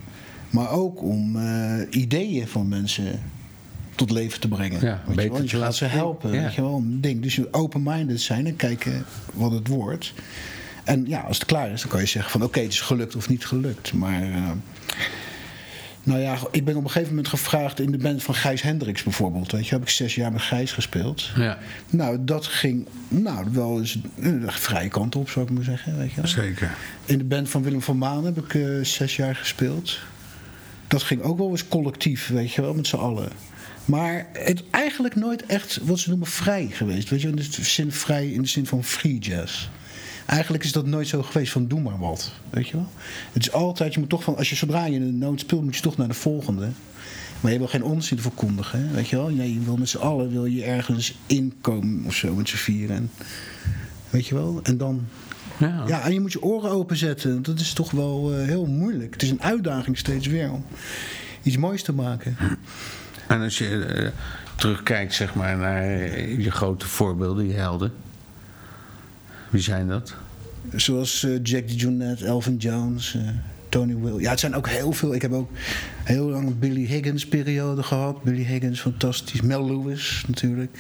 B: Maar ook om eh, ideeën van mensen tot leven te brengen.
A: Ja,
B: weet
A: beter
B: je, wel? je gaat ze helpen.
A: ja.
B: Weet je wel, een ding. Dus je open-minded zijn en kijken wat het wordt. En ja, als het klaar is, dan kan je zeggen van oké, het is gelukt of niet gelukt. Maar eh, nou ja, ik ben op een gegeven moment gevraagd in de band van Gijs Hendricks bijvoorbeeld. Weet je, heb ik zes jaar met Gijs gespeeld.
A: Ja,
B: Nou, dat ging nou, wel eens een vrije kant op, zou ik maar zeggen. Weet je
A: zeker.
B: In de band van Willem van Maan heb ik eh, zes jaar gespeeld. Dat ging ook wel eens collectief, weet je wel, met z'n allen. Maar het eigenlijk nooit echt wat ze noemen vrij geweest. Weet je, in de zin vrij in de zin van free jazz. Eigenlijk is dat nooit zo geweest van doe maar wat. Weet je wel? Het is altijd, je moet toch van, als je zodra je een noot speelt, moet je toch naar de volgende. Maar je wil geen onzin verkondigen, hè? weet je wel? Nee, je wil met z'n allen wil je ergens inkomen of zo met z'n vieren. En, weet je wel? En dan
A: Ja.
B: ja, en je moet je oren openzetten. Dat is toch wel eh, heel moeilijk. Het is een uitdaging steeds weer om iets moois te maken.
A: En als je eh, terugkijkt zeg maar, naar je grote voorbeelden, je helden. Wie zijn dat?
B: Zoals eh, Jack DeJohnette, Elvin Jones, eh, Tony Will. Ja, het zijn ook heel veel. Ik heb ook heel lang een Billy Higgins periode gehad. Billy Higgins, fantastisch. Mel Lewis natuurlijk.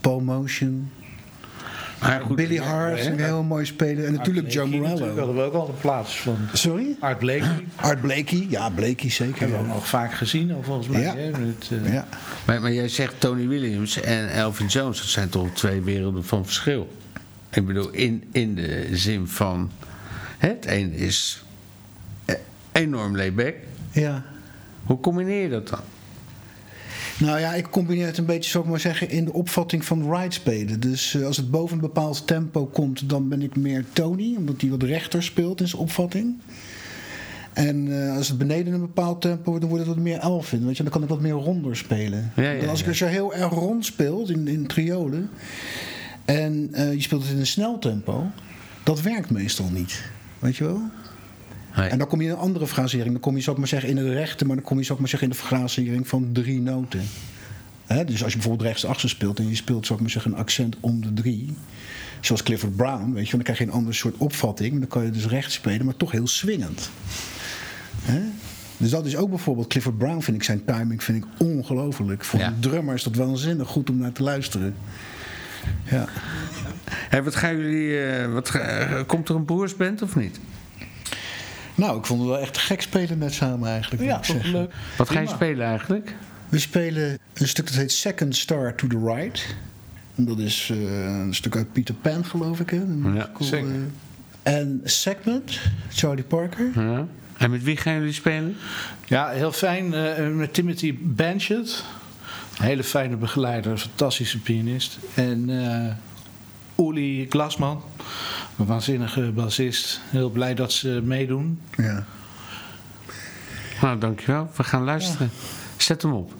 B: Paul Motion.
A: Maar goed,
B: Billy
A: ja,
B: Hart, een heel mooi speler. En natuurlijk Joe
C: Natuurlijk
B: Morello.
C: hadden we ook al de plaats van
B: Sorry?
C: Art Blakey.
B: Art Blakey. Ja, Blakey zeker.
C: Hebben we ook
B: Ja.
C: nog vaak gezien, of volgens mij.
B: Ja.
C: Hè? Met, eh,
B: Ja.
A: Maar, maar jij zegt Tony Williams en Elvin Jones, dat zijn toch twee werelden van verschil. Ik bedoel, in, in de zin van. hè, Het een is enorm layback.
B: ja.
A: Hoe combineer je dat dan?
B: Nou ja, ik combineer het een beetje, zou ik maar zeggen, in de opvatting van ride spelen. Dus eh, als het boven een bepaald tempo komt, dan ben ik meer Tony, omdat hij wat rechter speelt in zijn opvatting. En eh, als het beneden een bepaald tempo wordt, dan wordt het wat meer Elvin. Weet je, dan kan ik wat meer ronder spelen.
A: Ja,
B: als ik er zo heel erg rond speelt in, in triolen en eh, je speelt het in een snel tempo, dat werkt meestal niet. Weet je wel? En dan kom je in een andere frasering. Dan kom je, zou ik maar zeggen, in de rechte, maar dan kom je, zou ik maar zeggen, in de frasering van drie noten. Hè, dus als je bijvoorbeeld rechts-achter speelt en je speelt, zou ik maar zeggen, een accent om de drie. Zoals Clifford Brown, weet je, dan krijg je een ander soort opvatting. Maar dan kan je dus rechts spelen, maar toch heel swingend. Hè? Dus dat is ook bijvoorbeeld, Clifford Brown vind ik zijn timing vind ik ongelooflijk. Voor
A: Ja.
B: een drummer is dat waanzinnig goed om naar te luisteren. Ja.
A: Hé, wat gaan jullie. eh, wat eh, komt er een broersband of niet?
B: Nou, ik vond het wel echt gek spelen net samen eigenlijk.
C: ja,
B: ik
C: toch leuk.
A: Wat ga je spelen eigenlijk?
B: We spelen een stuk dat heet Second Star to the Right. En dat is eh, een stuk uit Peter Pan, geloof ik. Hè? Een musical,
C: zeker.
B: en Segment, Charlie Parker.
A: Ja. En met wie gaan jullie spelen?
C: Ja, heel fijn. eh, met Timothy Banchet. Hele fijne begeleider, een fantastische pianist. En eh Uli Glasman, een waanzinnige bassist. Heel blij dat ze meedoen.
B: Ja.
A: Nou, dankjewel. We gaan luisteren. Zet hem op.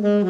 D: mm-hmm.